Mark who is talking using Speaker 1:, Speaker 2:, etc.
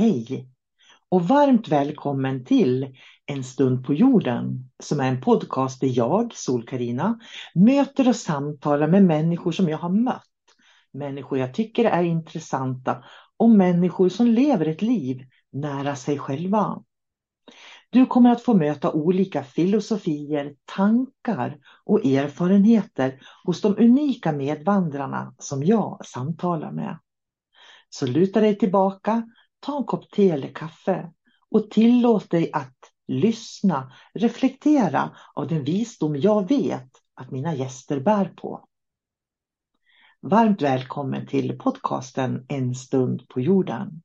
Speaker 1: Hej och varmt välkommen till En stund på jorden som är en podcast där jag, sol karina möter och samtalar med människor som jag har mött. Människor jag tycker är intressanta och människor som lever ett liv nära sig själva. Du kommer att få möta olika filosofier, tankar och erfarenheter hos de unika medvandrarna som jag samtalar med. Så luta dig tillbaka, ta en kopp te eller kaffe och tillåt dig att lyssna, reflektera av den visdom jag vet att mina gäster bär på. Varmt välkommen till podcasten En stund på jorden.